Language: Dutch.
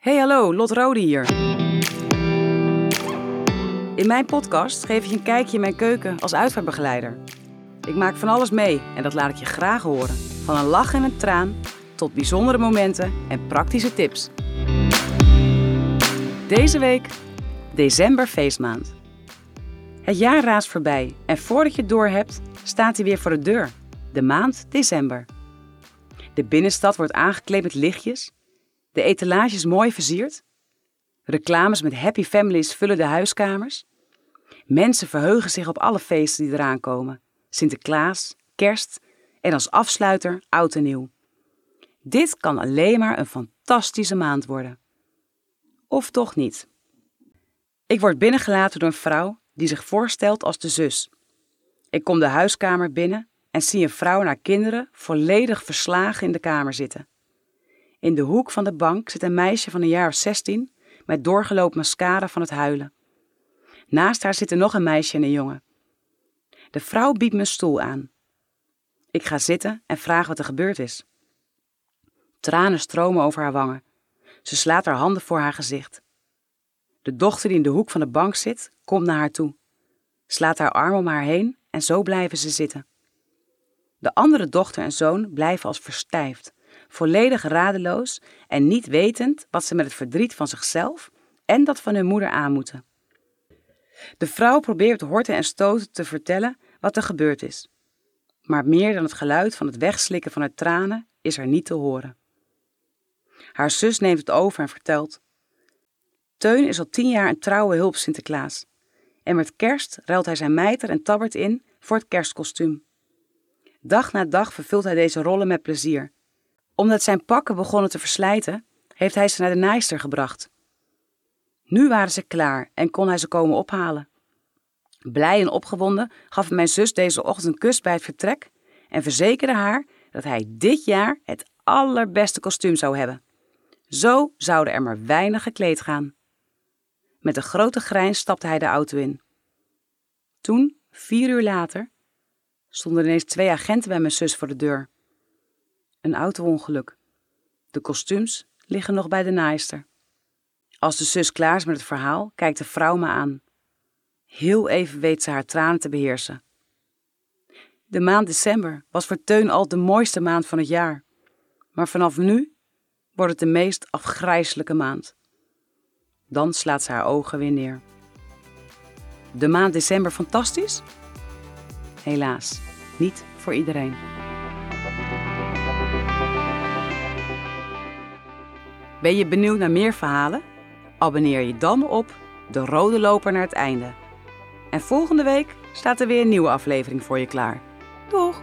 Hey hallo, Lot Rode hier. In mijn podcast geef ik je een kijkje in mijn keuken als uitvaartbegeleider. Ik maak van alles mee en dat laat ik je graag horen. Van een lach en een traan tot bijzondere momenten en praktische tips. Deze week, december feestmaand. Het jaar raast voorbij en voordat je het doorhebt, staat hij weer voor de deur. De maand december. De binnenstad wordt aangekleed met lichtjes. De etalage is mooi versierd. Reclames met happy families vullen de huiskamers. Mensen verheugen zich op alle feesten die eraan komen. Sinterklaas, kerst en als afsluiter oud en nieuw. Dit kan alleen maar een fantastische maand worden. Of toch niet? Ik word binnengelaten door een vrouw die zich voorstelt als de zus. Ik kom de huiskamer binnen en zie een vrouw en haar kinderen volledig verslagen in de kamer zitten. In de hoek van de bank zit een meisje van een jaar of zestien met doorgelopen mascara van het huilen. Naast haar zitten nog een meisje en een jongen. De vrouw biedt me een stoel aan. Ik ga zitten en vraag wat er gebeurd is. Tranen stromen over haar wangen. Ze slaat haar handen voor haar gezicht. De dochter die in de hoek van de bank zit, komt naar haar toe, slaat haar arm om haar heen en zo blijven ze zitten. De andere dochter en zoon blijven als verstijfd, volledig radeloos en niet wetend wat ze met het verdriet van zichzelf en dat van hun moeder aan moeten. De vrouw probeert horten en stoten te vertellen wat er gebeurd is. Maar meer dan het geluid van het wegslikken van haar tranen is er niet te horen. Haar zus neemt het over en vertelt: Teun is al tien jaar een trouwe hulp Sinterklaas. En met kerst ruilt hij zijn mijter en tabbert in voor het kerstkostuum. Dag na dag vervult hij deze rollen met plezier. Omdat zijn pakken begonnen te verslijten, heeft hij ze naar de naaister gebracht. Nu waren ze klaar en kon hij ze komen ophalen. Blij en opgewonden gaf mijn zus deze ochtend een kus bij het vertrek en verzekerde haar dat hij dit jaar het allerbeste kostuum zou hebben. Zo zouden er maar weinig gekleed gaan. Met een grote grijns stapte hij de auto in. Toen, vier uur later, stonden ineens twee agenten bij mijn zus voor de deur. Een auto-ongeluk. De kostuums liggen nog bij de naaister. Als de zus klaar is met het verhaal, kijkt de vrouw me aan. Heel even weet ze haar tranen te beheersen. De maand december was voor Teun al de mooiste maand van het jaar. Maar vanaf nu wordt het de meest afgrijselijke maand. Dan slaat ze haar ogen weer neer. De maand december fantastisch? Helaas, niet voor iedereen. Ben je benieuwd naar meer verhalen? Abonneer je dan op De Rode Loper naar het einde. En volgende week staat er weer een nieuwe aflevering voor je klaar. Doeg!